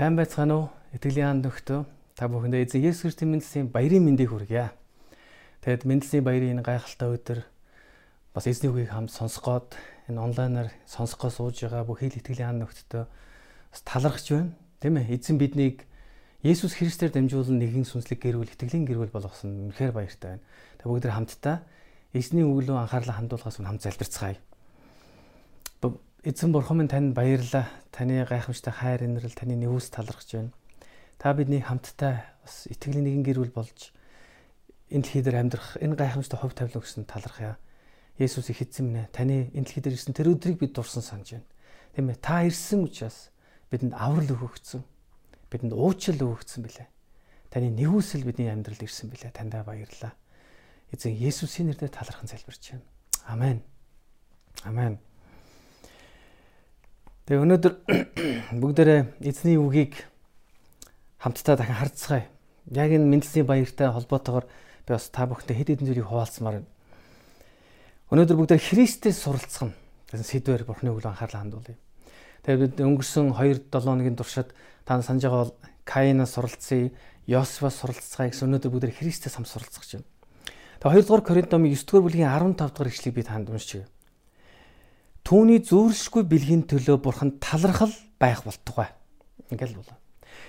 Сайн байцгаана уу? Итгэлийн нөхтөө та бүхэндээ эзэн Есүс Христосийн мэндэлсийн баярын мэндийг хүргье. Тэгэд мэндэлсийн баярын энэ гайхалтай өдөр бас эзний үгийг хамт сонсгоод энэ онлайнаар сонсгоо сууж байгаа бүх хил итгэлийн нөхдөдөө бас талархаж байна. Тийм ээ. Эзэн биднийг Есүс Христээр дамжуулан нэгэн сүнслэг гэрүүл итгэлийн гэрүүл болгосон үнэхээр баяртай байна. Та бүгд хамтдаа эзний үг рүү анхаарлаа хандуулгаас хамт залбирцгаая. Эзэн бурхан минь танд баярлалаа. Таны гайхамшигтай хайр инрэл таны нэвүүс талархаж байна. Та бидний хамтдаа бас итгэлийн нэгэн гэр бүл болж энэ дэлхий дээр амьдрах энэ гайхамшигтай хувь тавилан өгсөн талархъя. Есүс их эзэн минь таны энэ дэлхий дээр ирсэн тэр өдрийг бид дурсан санаж байна. Тийм ээ. Та ирсэн учраас бидэнд аврал өгөгдсөн. Бидэнд уучлал өгөгдсөн билээ. Таны нэвүүсэл бидний амьдралд ирсэн билээ. Тандаа баярлалаа. Эзэн Есүсийн нэрээр талархан залбирч байна. Амен. Амен. Тэгээ өнөөдөр бүгдээрээ эзний үгийг хамтдаа дахин харцгаая. Яг энэ мэндэлсийн баяртай холбоотойгоор би бас та бүхэнтэй хэд хэдэн зүйлийг хуваалцмаар байна. Өнөөдөр бүгдээ Христэс суралцах нь гэсэн сэдвээр Бурхны үгэл анхаарлаа хандуулъя. Тэгээд бид өнгөрсөн 2 7 хоногийн туршид та санаж байгаа бол Каинаас суралцъя, Йосефоос суралцгаая гэсэн өнөөдөр бүгдээ Христэс хам суралцах гэж байна. Тэгээд 2 дугаар Коринт номын 9 дугаар бүлгийн 15 дугаар ишлэгийг би танд уншиж байна. Түүний зүүрлшгүй бэлгийн төлөө бурхан талархал байх болтугай. Ингээл болоо.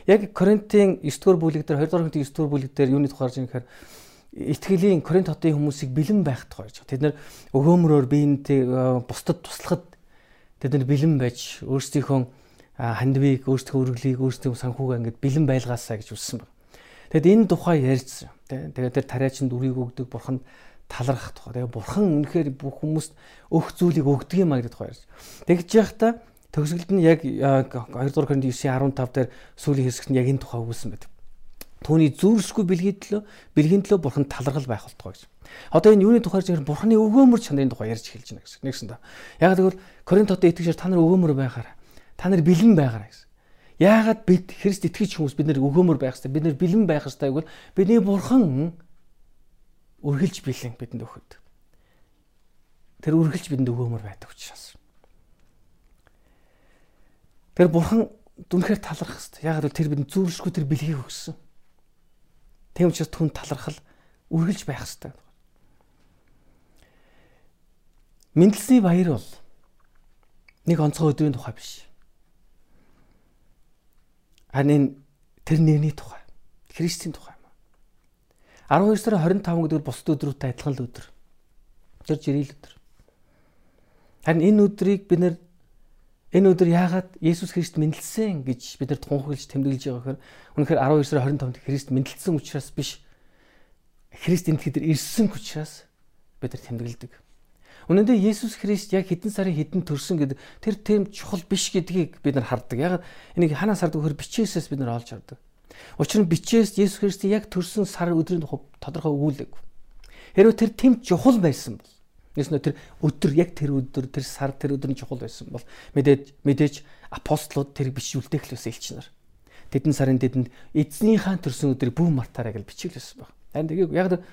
Яг Коринтын 9 дугаар бүлэг дээр 2 дугаар Коринтын 9 дугаар бүлэг дээр юуны тухай гарч ирэх итгэлийн Коринт хотын хүмүүсийг бэлэн байх тухай гарч. Тэд нэр өгөөмрөөр биентэй бусдад туслахад тэд нар бэлэн байж өөрсдийнхөө хандвийг, өөрсдийнхөө үргэлгийг, өөрсдийнхөө санхугаа ингээд бэлэн байлгаасаа гэж үссэн байна. Тэгэд энэ тухай ярьсан. Тэгээд тэр тариачнд үрийг өгдөг бурханд талархах тухай. Тэгээ бурхан үнэхээр бүх хүмүүст өөх зүйлийг өгдөг юм а гэдэг тухай ярьж. Тэгж яхта төгсгөлд нь яг 2 дугаар Коринт 9:15 дээр сүүлийн хэсэгт нь яг энэ тухай өгүүлсэн байдаг. Түүний зүүрсгүй бэлгийн төлөө бэлгийн төлөө бурхан талархал байх болтгоо гэж. Одоо энэ юуны тухай ярьж бурханы өгөөмөр чанарын тухай ярьж эхэлж байна гэсэн. Нэгсэн да. Яг тэгвэл Коринт хотод итгэжээр та нар өгөөмөр байхаар та нар бэлэн байгаарай гэсэн. Яагаад бид Христ итгэж хүмүүс бид нэр өгөөмөр байх хэрэгтэй. Бид нэр бэлэн байх хэрэгтэй гэвэл бидний бурхан үргэлж бэлэн бидэнд өгөхөд. Тэр үргэлж бидэнд өгөөмөр байдаг учраас. Тэр бурхан дүнхээр талархах хэрэгтэй. Яг л тэр бидэнд зүүршгүй тэр бэлгийг өгсөн. Тийм учраас түн талархал үргэлж байх хэрэгтэй. Мэндэлсний баяр бол нэг онцгой өдрийн тухай биш. Харин тэр нэгний тухай. Христийн тухай. 12 сарын 25 гэдэг бусд өдрүүтэй адилхан л өдөр. Тэр жирийн өдөр. Харин энэ өдрийг бид нэр энэ өдөр яагаад Есүс Христ мэндэлсэн гэж бид нар тунхаглаж тэмдэглэж байгаа гэхээр үнэхээр 12 сарын 25-нд Христ мэндэлсэн учраас биш. Христ энэ хэд ирсэн учраас бид нар тэмдэглэдэг. Үнэн дээр Есүс Христ яг хэдэн сарын хэдэн төрсөн гэдэг тэр тийм чухал биш гэдгийг бид нар харддаг. Яг энийг ханаас харддаг вөхөр бичээсээс бид нар олж хардаг. Учир нь бичээс Есүс Христийн яг төрсөн сар өдрийн тодорхой өгүүлэг. Хэрвээ тэр тэм чухал байсан бол Эсвэл тэр өдөр яг тэр өдөр тэр сар тэр өдрийн чухал байсан бол мэдээж мэдээж апостолууд тэр бичүүлдэг л байсан элч нар. Тэдэн сарын тэдэнд эзнийхээ төрсөн өдрийг бүх мартаарай гэж бичиглэсэн баг. Харин тэгээ яг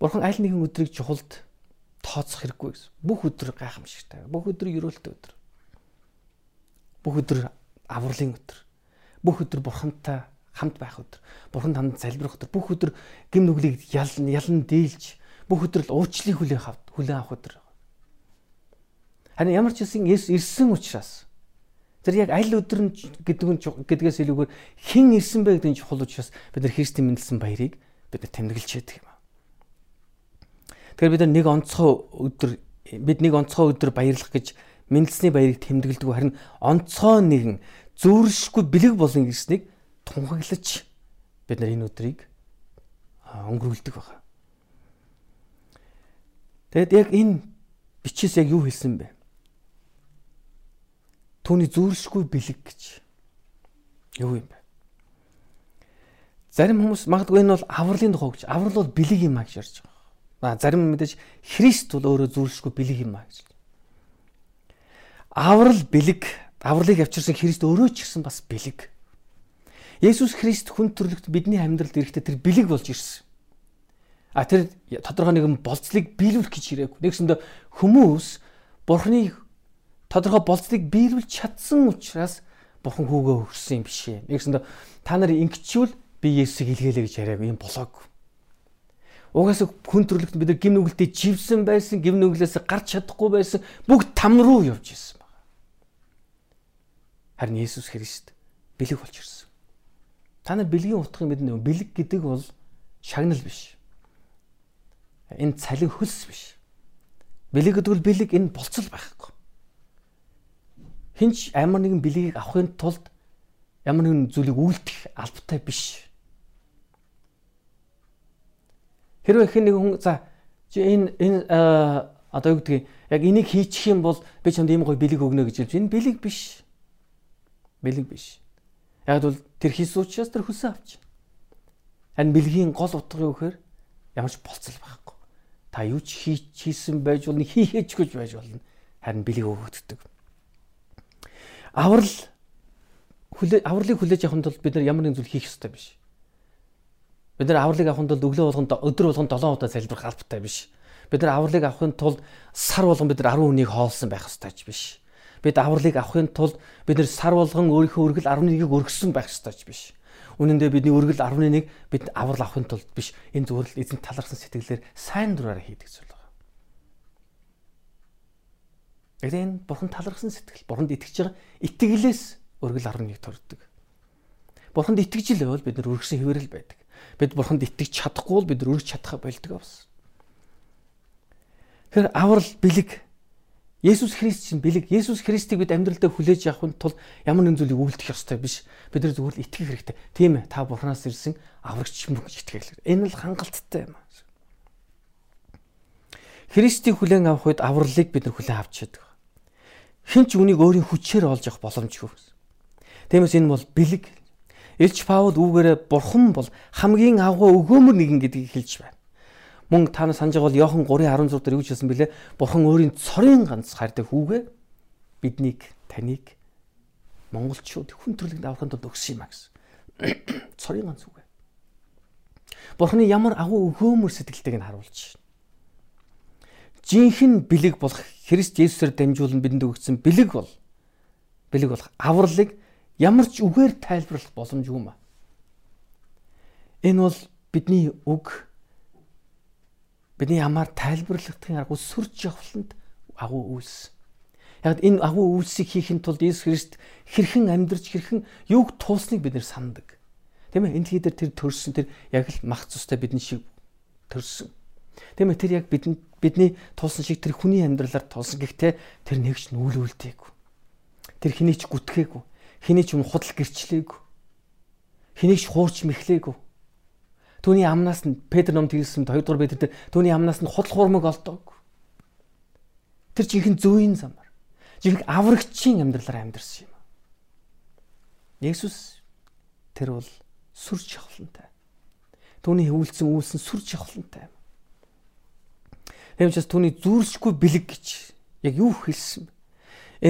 бурхан аль нэгэн өдрийг чухалд тооцох хэрэггүй гэсэн. Бүх өдөр гайхамшигтай. Бүх өдөр ерөөлтэй өдөр. Бүх өдөр авралын өдөр. Бүх өдөр бурхантай хамт байх өдөр. Бурхан танд залбирах өдөр. Бүх өдөр гим нүглийг ялн ялн дийлж бүх өдөр л уучлалын хүлээн авах хүлээн авах өдөр. Харин ямар ч үсэн Есүс ирсэн учраас тэр яг аль өдөр нь гэдэг нь гэдгээс илүүгээр хэн ирсэн бэ гэдэг нь чухал учраас бид нар Христийн мэндэлсэн баярыг бид нар тэмдэглэж яадаг юм. Тэгэхээр бид нар нэг онцгой өдөр бид нэг онцгой өдөр баярлах гэж мэндэлсний баярыг тэмдэглэдэг харин онцгой нэгэн зүүршгүй бэлэг болон гэснийг тунхаглаж бид нар энэ өдрийг өнгөрүүлдэг байна. Тэгэд яг энэ бичээс яг юу хэлсэн бэ? Түүний зүүршгүй бэлэг гэж юу юм бэ? Зарим хүмүүс магадгүй энэ бол авралын тухай гэж. Аврал бол бэлэг юм а гэж ярьж байгаа. А зарим мэдээж Христ бол өөрөө зүүршгүй бэлэг юм а гэж. Аврал бэлэг, авралыг авчирсан Христ өөрөө ч гэсэн бас бэлэг. Есүс Христ хүн төрлөخت бидний амьдралд эрэхтэй тэр бэлэг болж ирсэн. А тэр тодорхой нэгэн болцлыг биелүүлэх гэж ирээгүй. Нэгсэндээ хүмүүс Бурхны тодорхой болцлыг биелүүлж чадсан учраас Бурхан хүүгээ өгсөн юм биш ээ. Нэгсэндээ та нар ингэчүүл би Есүсийг илгээлээ гэж яриаг юм болоог. Угаас хүн төрлөخت бид нар гим нүгэлтэд живсэн байсан, гим нүглээс гарч чадахгүй байсан бүгд там руу явж исэн байна. Харин Есүс Христ бэлэг болж ирсэн. Та нар бэлгийн утгыг мэднэ. Бэлэг гэдэг бол шагнал биш. Энэ цалин хөлс биш. Бэлэг гэдэг бол бэлэг энэ болцол байхгүй. Хинч амар нэгэн бэлгийг авахын тулд ямар нэгэн зүйлийг үйлдэх албатай биш. Хэрвээ хэн нэг хүн за энэ энэ одоо юу гэдгийг яг энийг хийчих юм бол би чамд ийм гоё бэлэг өгнө гэж хэлж энэ бэлэг биш. Бэлэг биш. Яг бол тэр хийс учраас тэр хөсөн авч. Харин бэлгийн гол утга юу гэхээр ямар ч болцол байхгүй. Та юу ч хийсэн байж болно, хийхээчгүй байж болно. Харин бэлэг өгөгддөг. Аврал хүлээ авралыг хүлээж авахын тулд бид нар ямар нэгэн зүйл хийх ёстой биш. Бид нар авралыг авахын тулд өглөө болгонд өдөр болгонд 7 удаа залбирах албатай биш. Бид нар авралыг авахын тулд сар болгон бид нар 10 хүнийг хоолсон байх ёстой ч биш. Бид авралыг авахын тулд бид нар сар болгон өөрийнхөө өргөл 11-ийг өргөсөн байх ёстой ч биш. Үнэн дээр бидний өргөл 11-ыг бид аврал авахын тулд биш. Энэ зүгээр л эзэн талархсан сэтгэлээр сайн дураараа хийдэг зүйл байна. Энэ бурхан талархсан сэтгэл, бурханд итгэж байгаа итгэлээс өргөл 11 төрдөг. Бурханд итгэж л байвал бид нар өргөсөн хэвээрэл байдаг бид бурханд итгэж чадахгүй бол бид өргөж чадхаа болдог авсан. Тэгэхээр аврал бэлэг Есүс Христ чинь бэлэг Есүс Христийг бид амьдралдаа хүлээж авахын тулд ямар нэгэн зүйлийг үйлдэх ёстой биш. Бид нар зөвхөн итгэх хэрэгтэй. Тийм ээ. Та Бурханаас ирсэн аврагч юм гэж итгэх хэрэгтэй. Энэ бол хангалттай юм. Христийг хүлээн авах үед авралыг бид нар хүлээн авч чаддаг. Хинч үнийг өөрийн хүчээр олж авах боломжгүй. Тиймээс энэ бол бэлэг Илч Паул үүгээрээ бурхан бол хамгийн агуу өгөөмөр нэгэн гэдгийг хэлж байна. Мөн та нар санаж байгаа бол Иохан 3:16 дээр юу ч хэлсэн бэлээ? Бурхан өөрийн цорын ганц хайртай хүүгээ биднийг таныг монголчууд хүн төрлөخت авахын тулд өгсөн юм а гэсэн. Цорын ганц үгээ. Бурханы ямар агуу өгөөмөр сэтгэлтэйг нь харуулж байна. Жинхэнэ бэлэг болох Христ Есүсээр дамжуулан бидэнд өгсөн бэлэг бол бэлэг болох авралыг ямар ч үгээр тайлбарлах боломжгүй юм а. Энэ бол бидний үг бидний ямар тайлбарлахдагын аргагүй сүрж явхланд агуу үйлс. Яг энэ агуу үйлсийг хийхин тулд Иесус Христ хэрхэн амьдарч хэрхэн юуг туусныг бид нэр сандаг. Тийм ээ энэ дэлхий дээр тэр төрсөн тэр яг л мах цустай бидний шиг төрсөн. Тийм ээ тэр яг бидэнд бидний туусан шиг тэр хүний амьдралаар тулсан гэхдээ тэр нэгч нүүл үлдээгүй. Тэр хэний ч гүтгээгүй Хэний ч юм худал гэрчлээгүй. Хэнийг ч хуурч мэхлээгүй. Түүний амнаас нь Петр номд хэлсэн 2 дугаар Петр дээр түүний амнаас нь худал хуурмаг олдоогүй. Тэр жинхэнэ зөөний замаар. Жинхэнэ аврагчийн амьдралаар амьдарсан юм. Есүс тэр бол сүр чавхлантай. Түүний хөвөлдсөн үйлсэн сүр чавхлантай. Тэгмчээс түүний зүүрсгүй бэлэг гэж яг юу хэлсэн бэ?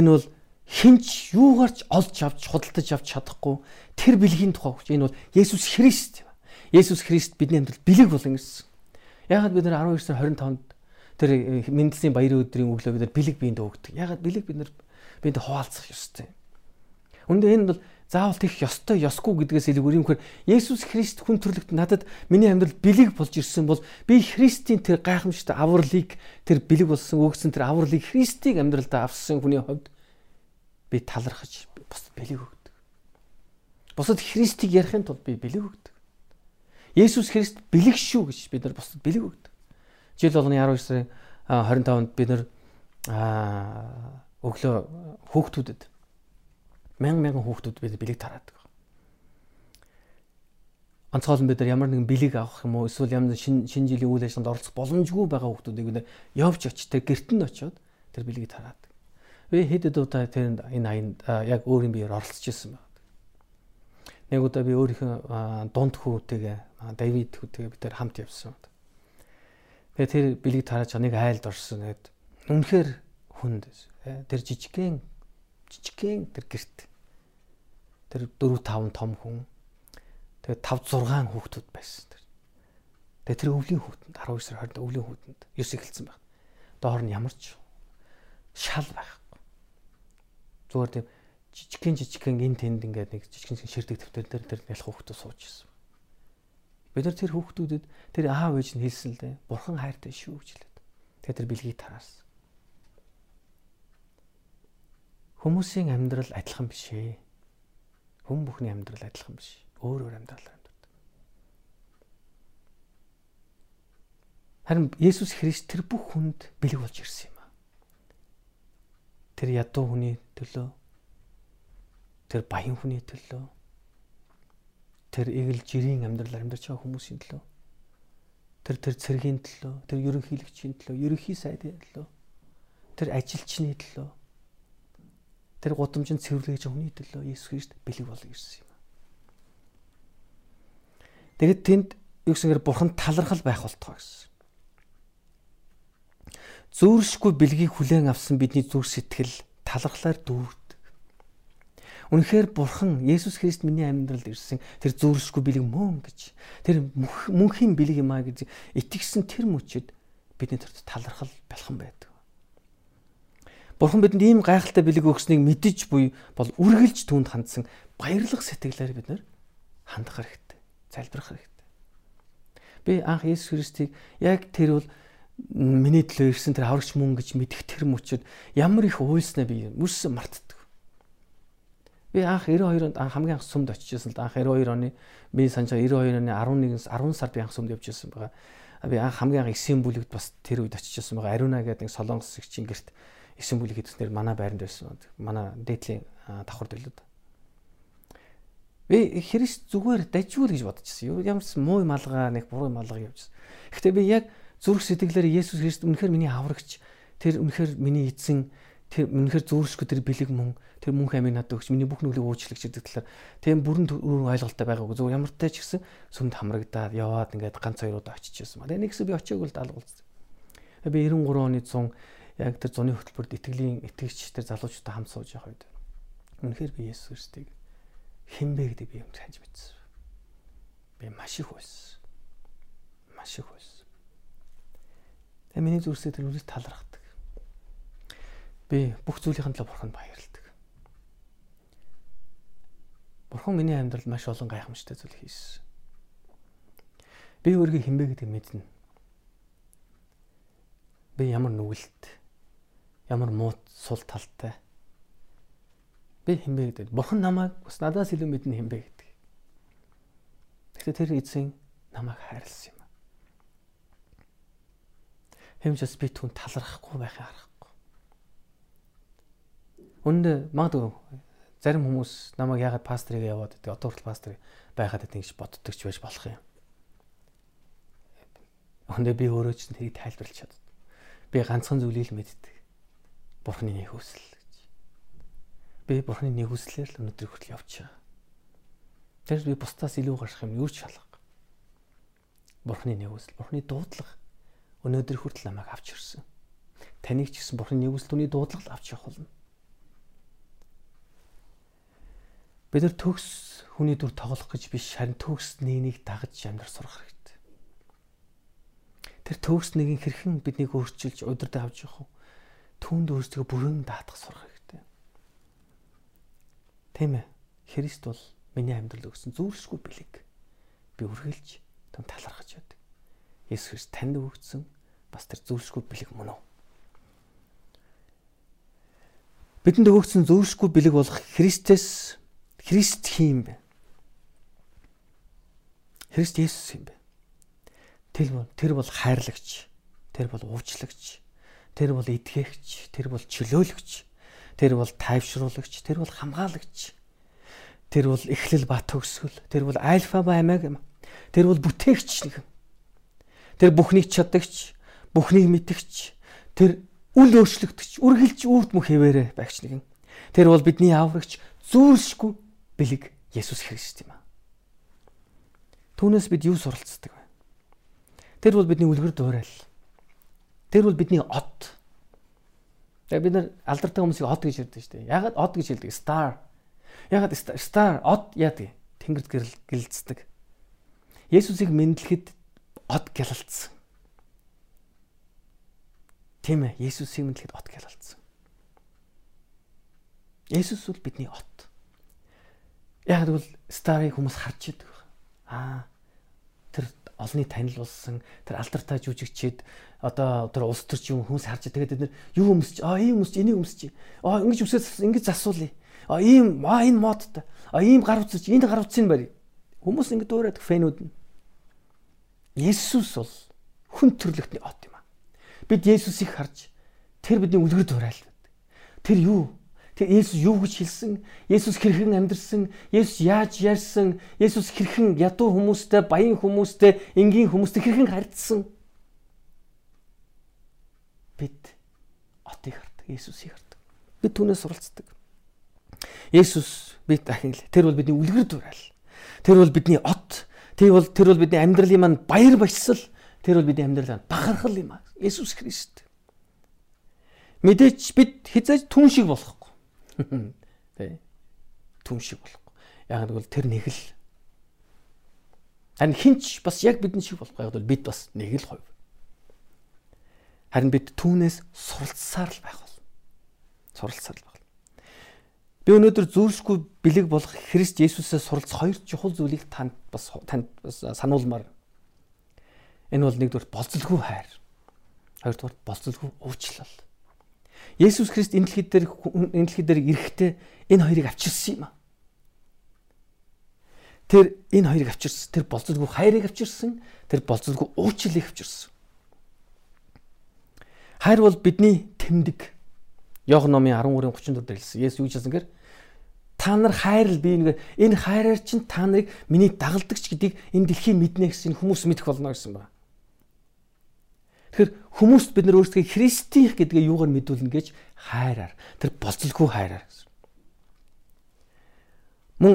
Энэ бол хинч юугаарч олж авч худалдаж авч чадахгүй тэр бэлгийн тухай хүч энэ бол Есүс Христ. Есүс Христ бидний амьдрал бэлэг болон гэсэн. Ягаад бид нар 12 сар 25-нд тэр э, мэндэлсийн баярын өдрийн өглөө бид нар бэлэг биенд өгдөг. Ягаад бэлэг бид нар биенд хуваалцах ёстой. Үндэ энэ бол заавал тийх ёстой ёсгүй гэдгээс илүү юм хэр Есүс Христ хүн төрлөخت надад миний амьдрал бэлэг болж ирсэн бол би Христийн тэр гайхамшигт авралыг тэр бэлэг болсон өгсөн тэр авралыг Христийг амьдралдаа авсан хүний хувьд би талархаж бусад бэлэг өгдөг. Бусад Христийг ярихын тулд би бэлэг өгдөг. Есүс Христ бэлэг шүү гэж бид нар бусад бэлэг өгдөг. Жил болгоны 12 сарын 25-нд бид нар өглөө хүүхдүүдэд мянган мянган хүүхдүүд бид бэлэг тараадаг. Онцгойлон бид нар ямар нэгэн бэлэг авах юм уу эсвэл ямар шинэ шинэ жилийн үйл ажиллагаанд оролцох боломжгүй байгаа хүүхдүүдийг бид явж тэр гэрт нь очиод тэр бэлгийг тараад Би хэд хэд удаа тэр энэ аянд яг өөрийн биеэр оролцож исэн байна. Нэг удаа би өөрийнхөө дунд хүүтэйгээ Давид хүүтэйгээ бид тэр хамт явсан. Тэгээ тэр бэлэг тарааж нэг айлд орсон. Тэгээд үнэхээр хүнд тэр жижигхэн жижигхэн тэр герт тэр 4 5 том хүн тэгээ 5 6 хүүхдүүд байсан. Тэгээ тэр өвлийн хүүтэнд 12 сар 20-нд өвлийн хүүтэнд 9 эхэлсэн байна. Доор нь ямар ч шал байх зүгээр тийм жижигхэн жижигхэн эн тэнд ингээд нэг жижигхэн ширдэг төвтөр дээр тэр ялах хүүхдүүд сууж ирсэн. Бид нар тэр хүүхдүүдэд тэр аав ээж нь хэлсэн л дээ. Бурхан хайртай шүү гэж хэлээд. Тэгээд тэр бэлгийг тараарсан. Хүмүүсийн амьдрал адилхан биш ээ. Хүн бүхний амьдрал адилхан биш. Өөр өөр амьдралаар амьдардаг. Харин Есүс Христ тэр бүх хүнд бэлэг болж ирсэн юм аа. Тэр ядуу хүний төлөө тэр баян хүний төлөө тэр эгэл жирийн амьдралаар амьдарч байгаа хүмүүсийн төлөө тэр тэр цэргийн төлөө тэр ерөнхийлөгчийн төлөө ерөнхий сайдын төлөө тэр ажилчны төлөө тэр гудамжинд цэвэрлэж хүний төлөө Есүс Христ бэлэг бол ирсэн юм. Тэгэд тэнд юу гэсэнгээр бурхан талархал байх болтгоо гэсэн. Зүүршгүй бэлгийг хүлээн авсан бидний зүрх сэтгэл талархлаар дүүрд Үнэхээр Бурхан Есүс Христ миний амьдралд ирсэн тэр зүүршгүй бэлэг мөн гэж тэр мөнхийн бэлэг юм а гэж итгэсэн тэр мөчөд бидний төрт талархал бэлхэн байдаг. Бурхан бидэнд ийм гайхалтай бэлэг өгснийг мэдэж буй бол үргэлж түүнд хандсан баярлах сэтгэлээр бид нэр хандах хэрэгтэй. Залбирах хэрэгтэй. Би анх Есүс Христийг яг тэр бол миний төлөө ирсэн тэр аврагч мөн гэж мэдэх тэр мөчөд ямар их уйлснаа би мөссөн мартдаг. Би анх 92 онд хамгийн анх сүмд очижсэн л да. Анх 92 оны би санаж 92 оны 11-с 10 сард би анх сүмд явж ирсэн байгаа. Би анх хамгийн анх эсийн бүлэгт бас тэр үед очижсэн байгаа. Ариуна гэдэг солонгос игчийн герт эсийн бүлэг хийснээр манай байранд байсан. Манай дээдлийн давхар дэлүүд. Би Христ зүгээр дажгүй гэж бодчихсон. Ямар ч муу малгай нэг буруу малгай явжсэн. Гэхдээ би яг зүрх сэтгэлээр Есүс Христ үнэхээр миний аврагч тэр үнэхээр миний эзэн тэр үнэхээр зүүршгүй тэр бэлэг мөн тэр мөнх амийг надад өгч миний бүх нүглийг уучлах гэдэг талаар тийм бүрэн ойлголттой байгаагүй зөв ямар ч гэсэн сүмд хамрагдаад яваад ингээд ганц хоёр удаа очиж байсан. Тэгээ нэгсээ би очиагүй л даалгуулсан. Би 93 оны 100 яг тэр зуны хөтөлбөрт итгэлийн итгэгч тэр залуучуудаа хамт сууж явах үед үнэхээр би Есүс Христийг хинбэ гэдэг би юм таньж мэдсэн. Би маш их байсан. Маш их байсан. Тэгээ миний зүрхсээ тэр үргэлж талархдаг би бүх зүйлийн төлөө бурханд баярлалдаг. Бурхан миний амьдралд маш олон гайхамшигтай зүйл хийсэн. Би өөрийгөө хинбэ гэдэг мэднэ. Би ямар нүгэлт, ямар муу сул талтай. Би хинбэ гэдэг. Бурхан намайг бас надаас илүү мэднэ хинбэ гэдэг. Тэгэхээр тэр эзэн намайг хайрлсан юм. Хэмжээс би түн талархахгүй байхын арга Үндэ магадгүй зарим хүмүүс намайг ягаад пастрыг яваад гэдэг одоо хүртэл пастор байхад гэж боддог ч байж болох юм. Үндэ би өөрөө ч тэрийг тайлбарлаж чаддаг. Би ганцхан зүйлийг л мэддэг. Бурхны нэг хүсэл гэж. Би Бурхны нэг хүслээр л өнөөдөр хүртэл явж байгаа. Тэр би бусдаас илүү гарах юм юу ч шалга. Бурхны нэг хүсэл, Бурхны дуудлага өнөөдөр хүртэл намайг авч ирсэн. Таныг ч гэсэн Бурхны нэг хүсэл түүний дуудлага авч явах болно. Бид нар төгс хүний дүр тоглох гэж биш харин төгс нэгнийг дагаж амьдрах сурах хэрэгтэй. Тэр төгс нэгийг хэрхэн биднийг өөрчилж удирдах авч явах вэ? Түүнд өөрсдөө бүрэн даатгах сурах хэрэгтэй. Тийм ээ. Христ бол миний амьдрал өгсөн зүүршгүй бэлэг. Би үргэлж түн талархаж байдаг. Есүс Христ танд өгсөн бас тэр зүүршгүй бэлэг мөн үү? Бидэнд өгсөн зүүршгүй бэлэг болох Христэс Христ хин бэ? Христ Есүс юм бэ? Тэр бол тэр бол хайрлагч, тэр бол уучлагч, тэр бол итгэгч, тэр бол чөлөөлөгч, тэр бол тайвшруулагч, тэр бол хамгаалагч. Тэр бол эхлэл ба төгсгөл, тэр бол альфа ба омега. Тэр бол бүтээгч нэгэн. Тэр бүхнийг чадагч, бүхнийг мэдгч, тэр үл өөрчлөгдөгч, үргэлж үрд мөх хэвээрээ багч нэгэн. Тэр бол бидний аврагч, зүүршгүй бэлэг Есүс Христ юм аа. Түүнээс бид юу суралцдаг вэ? Тэр бол бидний үлгэр дуурайл. Тэр бол бидний од. Тэгээ бид нар алдартай хүмүүсийг од гэж ярьдаг шүү дээ. Ягаад од гэж хэлдэг? Star. Ягаад star од яадаг? Тэнгэрд гэрэлцдэг. Есүсийг мэдлэхэд од гялалцсан. Тийм ээ, Есүсийг мэдлэхэд од гялалцсан. Есүс бол бидний от. Яг тэгвэл старыг хүмүүс харж идэг. Аа тэр олны танил болсон тэр алдартай жүжигчид одоо тэр улс төрч юм хүмүүс харж тэгээд бид нар юу өмсч аа ийм өмсч энийг өмсч аа ингэж өмсөс ингэж засуулъя. А ийм аа энэ модтой а ийм гар утсаж энэ гар утсыг барь хүмүүс ингэ дуурайдаг фэнүүд нь. Есүс бол хүн төрлөختний от юм аа. Бид Есүсийг харж тэр бидний үлгэр дуурайлдаг тэр юу тэр Есүс юу гэж хэлсэн Есүс хэрхэн амьдэрсэн Есүс яаж ярьсан Есүс хэрхэн ядуу хүмүүстэй баян хүмүүстэй энгийн хүмүүстэй хэрхэн харьцсан бид отыг хардаг Есүсийг хардаг бид түүнээс суралцдаг Есүс бид дахин л тэр бол бидний үлгэр дуурайл. Тэр бол бидний от. Тэр бол тэр бол бидний амьдралын маань баяр баясгал. Тэр бол бидний амьдралын бахархал юм аа. Есүс Христ. Мэдээч бид хизээж түн шиг болохгүй. Тэ. Түн шиг болохгүй. Яг нь бол тэр нэг л Харин хинч бас яг бидний шиг болохгүй. Яг бол бид бас нэг л хувь. Харин бид түүнээс суралцсаар л байх бол. Суралцсаар л байх. Би өнөөдөр зүүрсгүй бэлэг болох Христ Есүсээс суралц хоёр чухал зүйлийг танд бас танд сануулмаар. Энэ бол нэгдүгээр болцолгүй хайр. Хоёрдугаар болцолгүй уучлал. Есүс Христ энэ дэлхий дээр энэ дэлхий дээр ирэхдээ энэ хоёрыг авчирсан юм а. Тэр энэ хоёрыг авчирсан. Тэр болцолгүй хайрыг авчирсан. Тэр болцолгүй уучлалыг авчирсан. Хайр бол бидний тэмдэг. Йохан номын 13-ын 34 дээр хэлсэн. Есүс юу гэсэн гэр та нар хайрл би нэг энэ хайраар чинь та нарыг миний дагалдагч гэдгийг энэ дэлхий мэднэ гэсэн хүмүүс мэдэх болно гэсэн байна. Тэгэхээр хүмүүст бид нар өөрсдөө христийнх гэдгээ юугаар мэдүүлнэ гэж хайраар тэр болцолгүй хайраар гэсэн. Мөн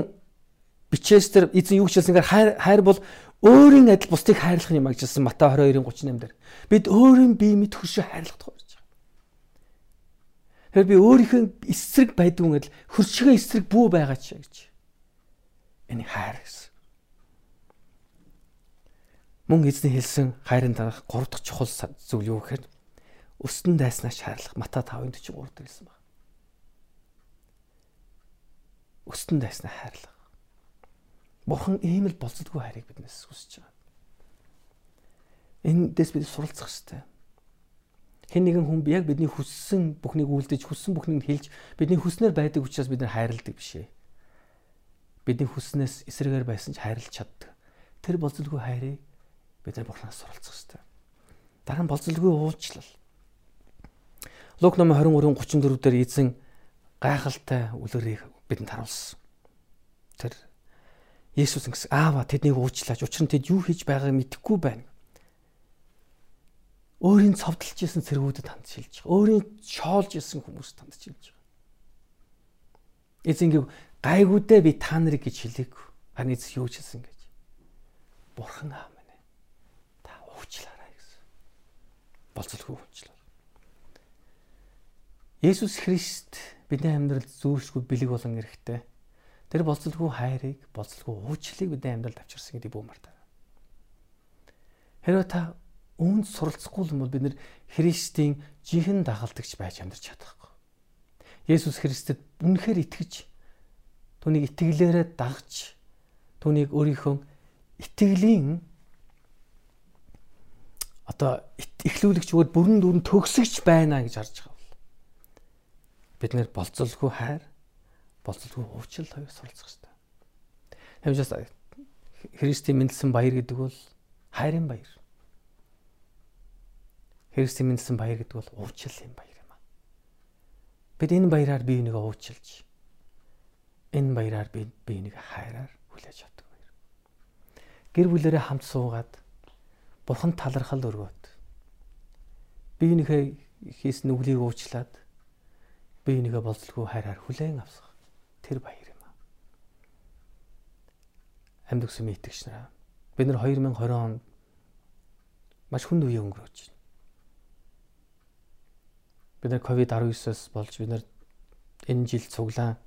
бичээс тэр эзэн юу хэлсэнгээр хайр хайр бол өөрийн адил бусдыг хайрлах юм а гэжсэн Матай 22-ын 38 дээр. Бид өөрийн бие мэд хөршөө хайрлах тухай Тэгэхээр би өөрийнхөө эсрэг байдгүй гэдэл хөршигөө эсрэг бүү байгаа ч гэж. Энэ хайр гэсэн. Мөн эзний хэлсэн хайрын дараах 3 дахь чухал зүйл юу гэхээр өстөн дайснаач хайрлах Матай 5:43 дээр хэлсэн байна. Өстөн дайснаа хайрлах. Бурхан ийм л болцдгүй хайрыг биднээс хүсэж байгаа. Энэ дэс бид суралцах хэрэгтэй хэн нэгэн хүн яг бидний хүссэн бүхнийг үлдээж хүссэн бүхнийг хэлж бидний хүснээр байдаг учраас бид нар хайрладаг биш ээ. Бидний хүснээс эсрэгээр байсан ч хайрлаж чаддаг. Тэр болцолгүй хайрыг бид нар бурхнаас суралцах хэрэгтэй. Дараа нь болцолгүй уучлал. Лук номын 23-34 дээр эзэн гайхалтай үлгэрийг бидэнд харуулсан. Тэр Есүс ингэсэн аава тэднийг уучлаач. Учир нь тэд юу хийж байгааг мэдэхгүй байна өөрийн цовдлж исэн цэргүүдэд ханд шилж байгаа. Өөрийн шоолж исэн хүмүүст ханд шилж байгаа. Эзэнгийн гайгуудаа би та нарыг гэж хэлээгүй. Харин эзэн юу хэлсэн гэж. Бурхан аав уучлаарай гэсэн. Болцолгүй уучлаа. Есүс Христ бидний амьдралд зүүршгүй бэлэг болон эрэхтэй. Тэр болцолгүй хайрыг, болцолгүй уучлалыг бидний амьдралд авчирсан гэдэг бүү мартаа. Хэрвээ та үүнд суралцахгүй юм бол бид нэр Христийн жинхэнэ дагалдагч байж амьдарч чадахгүй. Есүс Христэд үнэхээр итгэж түүнийг итгэлээрээ дагж түүнийг өөрийнхөө итгэлийн одоо эхлүүлэгч өгөөд бүрэн дүрэн төгсөгч байна гэж харж байгаа бол бид нэр болцолгүй хайр болцолгүй уучлал хоёрыг суралцах хэрэгтэй. Хэмжээс Христийн мэндэлсэн баяр гэдэг бол хайрын баяр. Христийн мэндсэн баяр гэдэг бол уучлалын баяр юм аа. Бид энэ баяраар бие бинийгээ уучлж энэ баяраар би бие бинийгээ хайраар хүлээж авдаг баяр. Гэр бүлэрээ хамт суугаад бурхан талархал өргөөд бие бинийхээ хийсэн нүглийг уучлаад бие бинийгээ болцлгүй хайраар хүлээн авсах тэр баяр юм аа. Амьд өгсөн итгэгч нараа бид нар 2020 онд маш хүнд үе өнгөрөөж байна бид нар ковид 19-оос болж бид нар энэ жил цуглаа.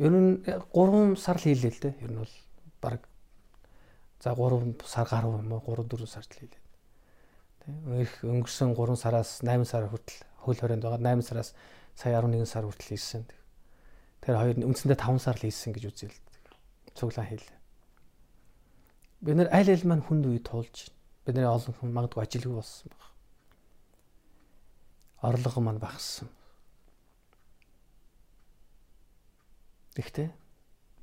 Ер нь 3 сар л хийлээ л дээ. Ер нь бол баг за 3 сар гаруй юм уу 3 4 сар л хийлээ. Тэ их өнгөрсөн 3 сараас 8 сар хүртэл хөл хорионд байгаа 8 сараас сая 11 сар хүртэл хийсэн. Тэр хоёр үндсэндээ 5 сар л хийсэн гэж үзэл. Цуглаан хийлээ. Бид нэр аль аль маань хүнд үе туулж бидний олон хүн магадгүй ажилгүй болсон баг. Орлого маань багассан. Гэхдээ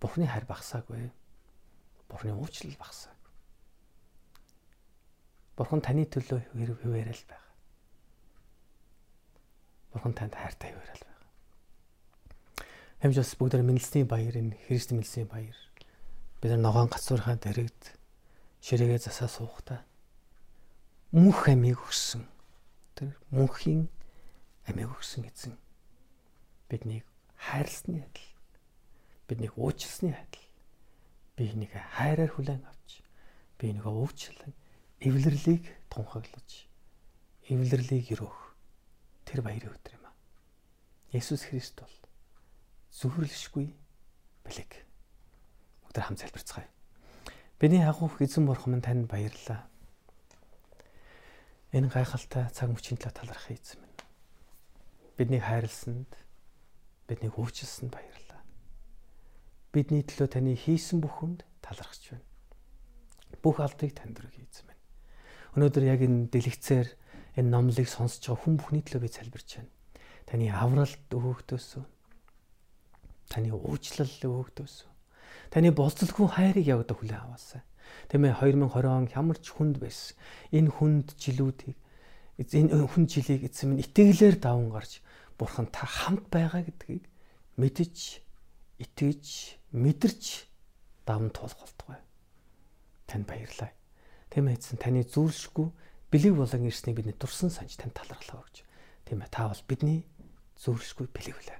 Бурхны хайр багасаагүй. Бурхны уучлал багасаагүй. Бурхан таны төлөө хэрэг хിവэрэл байгаа. Бурхан танд хайртай хിവэрэл байгаа. Хэмж бас бүгд мэндэлсний баяр энэ Христ мэндэлсний баяр. Бид нар ногоон гацуурхаа дэрэгд ширээгээ засаа суухта мөнх амийг өгсөн. Тэр мөнхийн амийг өгсөн эзэн биднийг хайрлсны адил биднийг уучлсны адил би энийг хайраар хүлээн авч би энийг уучлан эвлэрлийг тунхаглаж эвлэрлийг өрөөх тэр баярын өдөр юм а. Есүс Христ бол зүхэрлэшгүй бэлэг. Өдөр хам залбирцгаая. Биний агуух эзэн бурхан минь танд баярлалаа. Энэ гайхалтай цаг мөчийн төлөө талархах эзэн минь. Бидний хайрлсанд бидний уучлсанд баярлалаа. Бидний төлөө таны хийсэн бүхэнд талархаж байна. Бүх алдрыг танд өргөе эзэн минь. Өнөөдөр яг энэ дэлгэцээр энэ номлыг сонсож байгаа хүн бүхний төлөө би залбирч байна. Таны авралт өгөөхдөөсөө таны уучлал өгөөхдөөсөө таны болцолгүй хайрыг явдаг хүлээн аваасаа. Тэ мэ 2020 он ямар ч хүнд байсан. Энэ хүнд жилүүдийг энэ хүнд жилийг эзэн минь итгэлээр даван гарч бурхан та хамт байгаа гэдгийг мэдж итгэж мэдэрч даван тулах болтугай. Танд баярлалаа. Тийм ээ эзэн таны зүүрлшгүй бэлэг болон ирснийг бидний дурсан санж танд талархлаа өгч. Тийм ээ та бол бидний зүүрлшгүй бэлэг үлээ.